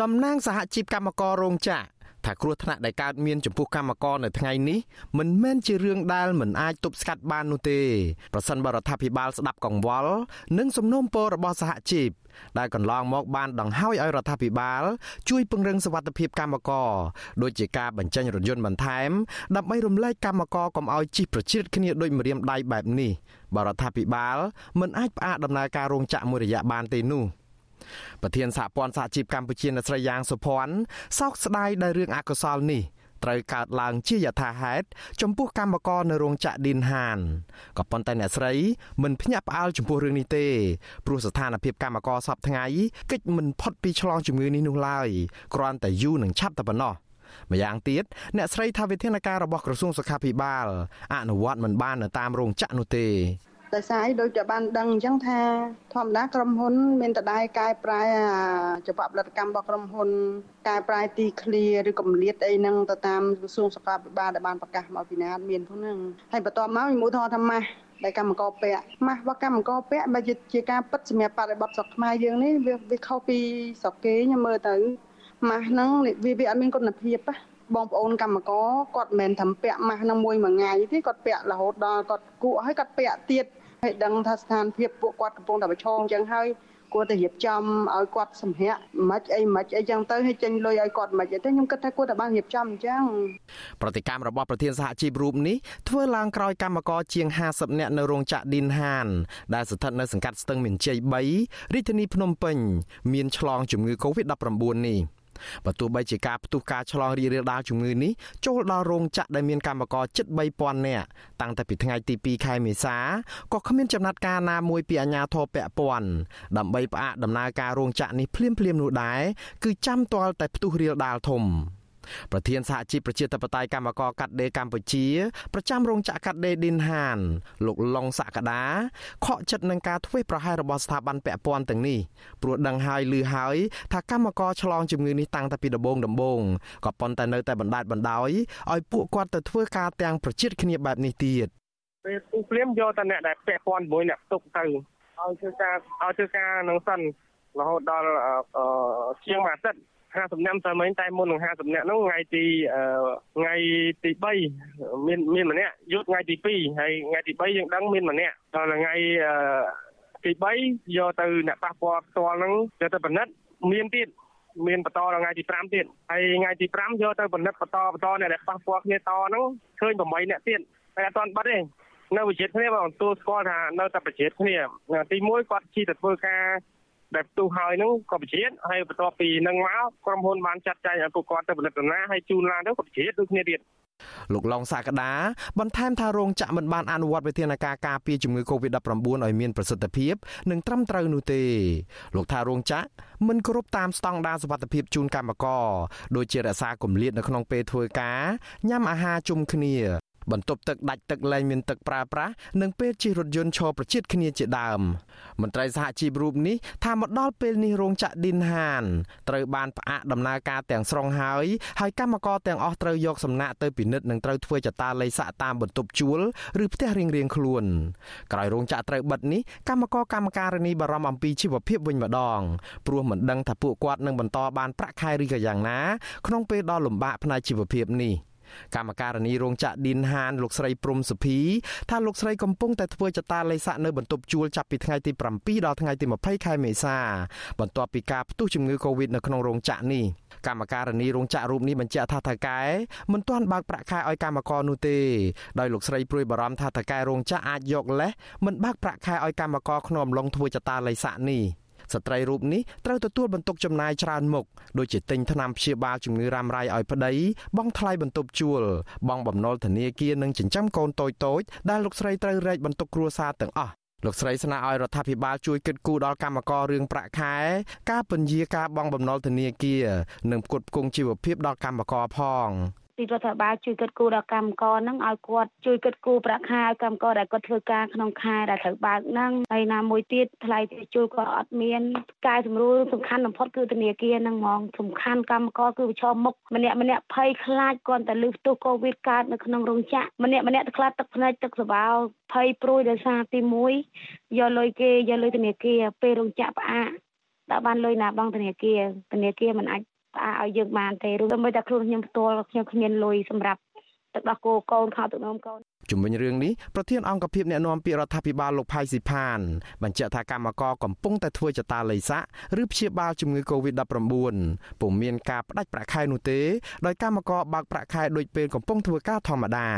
តំណាងសហជីពកម្មកររោងចក្រថាគ្រោះថ្នាក់ដែលកើតមានចំពោះកម្មករនៅថ្ងៃនេះមិនមែនជារឿងដែលមិនអាចទប់ស្កាត់បាននោះទេប្រសិនបរដ្ឋាភិបាលស្ដាប់កង្វល់និងសំណូមពររបស់សហជីពដែលកន្លងមកបានដង្ហោយឲ្យរដ្ឋាភិបាល ជួយពង្រឹងសវត្ថិភាពកម្មករដូចជាការបញ្ចេញរថយន្តបន្ថែមដើម្បីរំលែកកម្មករកុំឲ្យជិះប្រជ្រៀតគ្នាដោយម្រាមដៃបែបនេះបរដ្ឋាភិបាលមិនអាចផ្អាកដំណើរការរោងចក្រមួយរយៈបានទេនោះ។ ប្រធានសហព័ន្ធសហជីពកម្ពុជាអ្នកស្រីយ៉ាងសុភ័ណ្ឌសោកស្ដាយដែលរឿងអកុសលនេះត្រូវកើតឡើងជាយថាហេតុចំពោះកម្មករនៅរោងចក្រឌីនហានក៏ប៉ុន្តែអ្នកស្រីមិនភ្ញាក់ផ្អើលចំពោះរឿងនេះទេព្រោះស្ថានភាពកម្មករសពថ្ងៃកិច្ចមិនផុតពីឆ្លងជំងឺនេះនោះឡើយគ្រាន់តែយូរនឹងឆាប់តែប៉ុណ្ណោះម្យ៉ាងទៀតអ្នកស្រីថាវិធានការរបស់ក្រសួងសុខាភិបាលអនុវត្តមិនបាននៅតាមរោងចក្រនោះទេ ដោយសារអីដូចតែបានដឹងអញ្ចឹងថាធម្មតាក្រុមហ៊ុន មានតដាយកែប្រែច្បាប់ផលិតកម្មរបស់ក្រុមហ៊ុនកែប្រែទីឃ្លាឬកម្លៀតអីហ្នឹងទៅតាមក្រសួងសុខាភិបាលដែលបានប្រកាសមកពីណាមានផងហ្នឹងហើយបន្ទាប់មកមួយធរថាម៉ាស់ដែលកម្មករពាក់ម៉ាស់របស់កម្មករពាក់បើជាការពិតសម្រាប់បរិបទស្រុកខ្មែរយើងនេះវាវាខុសពីស្រុកគេខ្ញុំមើលទៅម៉ាស់ហ្នឹងវាវាអត់មានគុណភាពណាបងប្អូនកម្មករគាត់មិនមែនធ្វើពាក់ម៉ាស់ហ្នឹងមួយមួយថ្ងៃទេគាត់ពាក់រហូតដល់គាត់គក់ហើយគាត់ពាក់ទៀត ហើយដឹងថាស្ថានភាពពួកគាត់កំពុងតែប្រឈមអញ្ចឹងហើយគួរតែរៀបចំឲ្យគាត់សម្ភារមិនអីមិនអីចឹងទៅឲ្យចេញលុយឲ្យគាត់មិនអីទៅខ្ញុំគិតថាគួរតែបានរៀបចំអញ្ចឹងប្រតិកម្មរបស់ប្រធានសហជីពរូបនេះធ្វើឡើងក្រោយកម្មករជាង50នាក់នៅរោងចក្រឌីនហាន ដែលស្ថិតនៅសង្កាត់ស្ទឹងមានជ័យ3រាជធានីភ្នំពេញមានឆ្លងជំងឺ Covid-19 នេះ បើទោះបីជាការផ្ទុះការឆ្លងរីករាលដាលជំងឺនេះចូលដល់រោងចក្រដែលមានកម្មករជិត3000នាក់តាំងតែពីថ្ងៃទី2ខែមេសាក៏គ្មានចំណាត់ការណាមួយពីអាជ្ញាធរពាក់ព័ន្ធដើម្បីផ្អាកដំណើរការរោងចក្រនេះភ្លាមៗនោះដែរគឺចាំទាល់តែផ្ទុះរាលដាលធំ។ ប្រធានសហជីពប្រជាធិបតេយ្យកម្មករកាត់ដេរកម្ពុជា ប្រចាំរោងចក្រកាត់ដេរឌិនហាន លោកឡុងសក្តាខកចិត្តនឹងការធ្វេសប្រហែសរបស់ស្ថាប័នពាក់ព័ន្ធទាំងនេះព្រោះដឹងហើយឮហើយថាកម្មករឆ្លងជំងឺនេះតាំងតែពីដំបូងដំបូងក៏ប៉ុន្តែនៅតែបណ្ដាច់បណ្ដោយឲ្យពួកគាត់ទៅធ្វើការទាំងប្រជិតគ្នាបែបនេះទៀតពេលពូភ្លាមយកតែអ្នកដែលពាក់ព័ន្ធមួយអ្នកទុកទៅឲ្យធ្វើការឲ្យធ្វើការនឹងសិនរហូតដល់ជាងមួយអាទិត្យ 50នាក់តែមិញតែមុននឹង50នាក់នោះថ្ងៃទីថ្ងៃទី3មានមានម្នាក់យុទ្ធថ្ងៃទី2ហើយថ្ងៃទី3យើងដឹងមានម្នាក់ដល់ថ្ងៃទី3យកទៅអ្នកប៉ះពាល់ផ្ទាល់ហ្នឹងយកទៅពិនិត្យមានទៀតមានបន្តដល់ថ្ងៃទី5ទៀតហើយថ្ងៃទី5យកទៅពិនិត្យបន្តបន្តអ្នកដែលប៉ះពាល់គ្នាតហ្នឹងឃើញ8អ្នកទៀតតែអត់ទាន់បិទទេនៅវិជាគ្នាបងទួលស្គាល់ថានៅតែប្រជិតគ្នាទី1គាត់ជិះទៅធ្វើការ ដែលផ្ទុះហើយហ្នឹងក៏បជាហើយបន្ទាប់ពីនឹងមកក្រុមហ៊ុនបានចាត់ចែងឲ្យពួកគាត់ទៅផលិតដំណាហើយជូនឡានទៅក៏បជាដូចគ្នាទៀតលោកឡុងសាកដាបន្ថែមថារោងចក្រមិនបានអនុវត្តវិធានការការពារជំងឺ Covid-19 ឲ្យមានប្រសិទ្ធភាព និងត្រឹមត្រូវនោះទេលោកថារោងចក្រមិនគោរពតាមស្តង់ដារសុវត្ថិភាពជូនកម្មករដូចជារក្សាគម្លាតនៅក្នុងពេលធ្វើការញ៉ាំអាហារជុំគ្នា បន្ទប់ទឹកដាច់ទឹកលែងមានទឹកប្រើប្រាស់និងពេលជិះរថយន្តឈរប្រជិតគ្នាជាដើមមន្ត្រីសហជីពរូបនេះថាមកដល់ពេលនេះរោងចក្រឌិនហានត្រូវបានផ្អាកដំណើរការទាំងស្រុងហើយហើយកម្មករទាំងអស់ត្រូវយកសំណាក់ទៅពិនិត្យនិងត្រូវធ្វើចតាល័យសាក់តាមបន្ទប់ជួលឬផ្ទះរៀងៗខ្លួនក្រោយរោងចក្រត្រូវបិទនេះកម្មករកម្មការិនីបារម្ភអំពីជីវភាពវិញម្ដងព្រោះមិនដឹងថាពួកគាត់នឹងបន្តបានប្រាក់ខែឬក៏យ៉ាងណាក្នុងពេលដ៏លំបាកផ្នែកជីវភាពនេះ។ កម្មការនីរោងចក្រឌីនហានលោកស្រីព្រំសុភីថាលោកស្រីកំពុងតែធ្វើចតាលេខស័កនៅបន្ទប់ជួលចាប់ពីថ្ងៃទី7ដល់ថ្ងៃទី20ខែមេសាបន្ទាប់ពីការផ្ទុះជំងឺ Covid នៅក្នុងរោងចក្រនេះកម្មការនីរោងចក្ររូបនេះបញ្ជាក់ថាថៅកែមិនទាន់បើកប្រាក់ខែឲ្យកម្មករនោះទេដោយលោកស្រីព្រួយបារម្ភថាថៅកែរោងចក្រអាចយកលេសមិនបើកប្រាក់ខែឲ្យកម្មករក្នុងអំឡុងធ្វើចតាលេខស័កនេះ ស្ត្រីរូបនេះត្រូវទទួលបន្ទុកចំណាយច្រើនមុខដូចជាទិញថ្នាំព្យាបាលជំងឺរ៉ាំរ៉ៃឲ្យប្តីបង់ថ្លៃបន្ទប់ជួលបង់បំណុលធនាគារនិងចិញ្ចឹមកូនតូចតូចដែលលោកស្រីត្រូវរែកបន្ទុកគ្រួសារទាំងអស់លោកស្រីស្នើឲ្យរដ្ឋាភិបាលជួយគិតគូរដល់កម្មកររឿងប្រាក់ខែ ការពន្យាការបង់បំណុលធនាគារនិងផ្គត់ផ្គង់ជីវភាពដល់កម្មករផង ពីរដ្ឋាភិបាលជួយគិតគូរដល់កម្មករហ្នឹងឲ្យគាត់ជួយគិតគូរប្រាក់ខែឲ្យកម្មករដែលគាត់ធ្វើការក្នុងខែដែលត្រូវបើកហ្នឹងហើយណាមួយទៀតថ្លៃទីជួលក៏អត់មានកែសម្រួលសំខាន់បំផុតគឺធនាគារហ្នឹងហ្មងសំខាន់កម្មករគឺប្រឈមមុខម្នាក់ម្នាក់ភ័យខ្លាចគាត់តែលឺផ្ទុះកូវីដកើតនៅក្នុងរោងចក្រម្នាក់ម្នាក់ខ្លាចទឹកភ្នែកទឹកសបោភ័យព្រួយដោយសារទី1យកលុយគេយកលុយធនាគារពេលរោងចក្រផ្អាកតើបានលុយណាបងធនាគារធនាគារមិនអាច ផ្អាកឲ្យយើងបានទេឬមិនតែខ្លួនខ្ញុំផ្ទាល់ខ្ញុំគ្មានលុយសម្រាប់ទឹកដោះគោកូនខោទឹកនោមកូន ជំវិញរឿងនេះប្រធានអង្គភិបអ្នកណែនាំពាក្យរដ្ឋាភិបាលលោកផៃស៊ីផានបញ្ជាក់ថាកម្មករកំពុងតែធ្វើចតាល័យស័កឬព្យាបាលជំងឺ Covid-19 ពុំមានការផ្ដាច់ប្រាក់ខែនោះទេដោយកម្មករបើកប្រាក់ខែដូចពេលកំពុងធ្វើការធម្មតា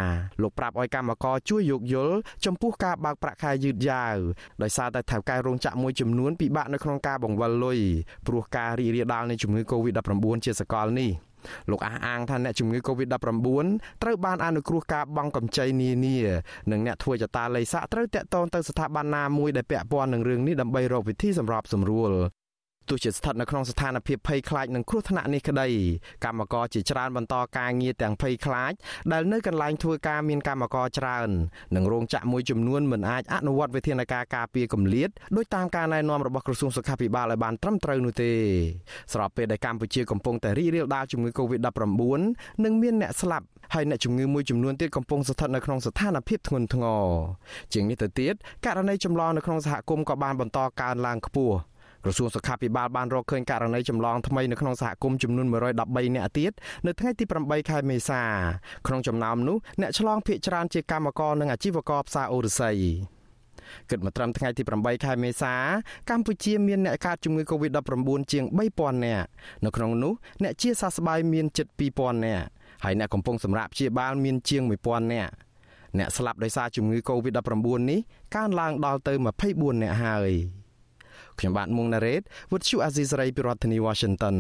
លោកប្រាប់ឲ្យកម្មករជួយយោគយល់ចំពោះការបើកប្រាក់ខែយឺតយ៉ាវដោយសារតែថៅកែរោងចក្រមួយចំនួនពិបាកនៅក្នុងការបង្វិលលុយព្រោះការរីករាលដាលនៃជំងឺ Covid-19 ជាសកលនេះ លោកអះអាងថាអ្នកជំងឺ Covid-19 ត្រូវបានអនុគ្រោះការបង់កម្ចីនានានិងអ្នកធ្វើចតាល័យស័កត្រូវតាក់ទងទៅស្ថាប័នណាមួយដែលពាក់ព័ន្ធនឹងរឿងនេះដើម្បីរកវិធីសម្របសម្រួល ទោះជាស្ថិតនៅក្នុងស្ថានភាពភ័យខ្លាចនឹងគ្រោះថ្នាក់នេះក្តីកម្មករជាច្រើនបន្តការងារទាំងភ័យខ្លាចដែលនៅកន្លែងធ្វើការមានកម្មករច្រើននិងរោងចក្រមួយចំនួនមិនអាចអនុវត្តវិធានការការពារគម្លាតដោយតាមការណែនាំរបស់ក្រសួងសុខាភិបាលឲ្យបានត្រឹមត្រូវនោះទេស្របពេលដែលកម្ពុជាកំពុងតែរីករាលដាលជំងឺ Covid-19 និងមានអ្នកស្លាប់ហើយអ្នកជំងឺមួយចំនួនទៀតកំពុងស្ថិតនៅក្នុងស្ថានភាពធ្ងន់ធ្ងរជាងនេះទៅទៀតករណីចម្លងនៅក្នុងសហគមន៍ក៏បានបន្តកើនឡើងខ្ពស់ ក្រសួងសុខាភិបាលបានរកឃើញករណីចម្លងថ្មីនៅក្នុងសហគមន៍ចំនួន113នាក់ទៀតនៅថ្ងៃទី8ខែមេសាក្នុងចំណោមនោះអ្នកឆ្លងភ ieck ច្រើនជាកម្មករនិងអាជីវករផ្សារអូរស័យគិតមកត្រឹមថ្ងៃទី8ខែមេសាកម្ពុជាមានអ្នកកើតជំងឺ Covid-19 ជាង3000នាក់នៅក្នុងនោះអ្នកជាសះស្បើយមានជិត2000នាក់ហើយអ្នកកំពុងសម្រាកព្យាបាលមានជាង1000នាក់អ្នកស្លាប់ដោយសារជំងឺ Covid-19 នេះកើនឡើងដល់ទៅ24នាក់ហើយ ខ្ញុំបាទមុងណារ៉េត With you Azizi Saray ពីរដ្ឋធានី Washington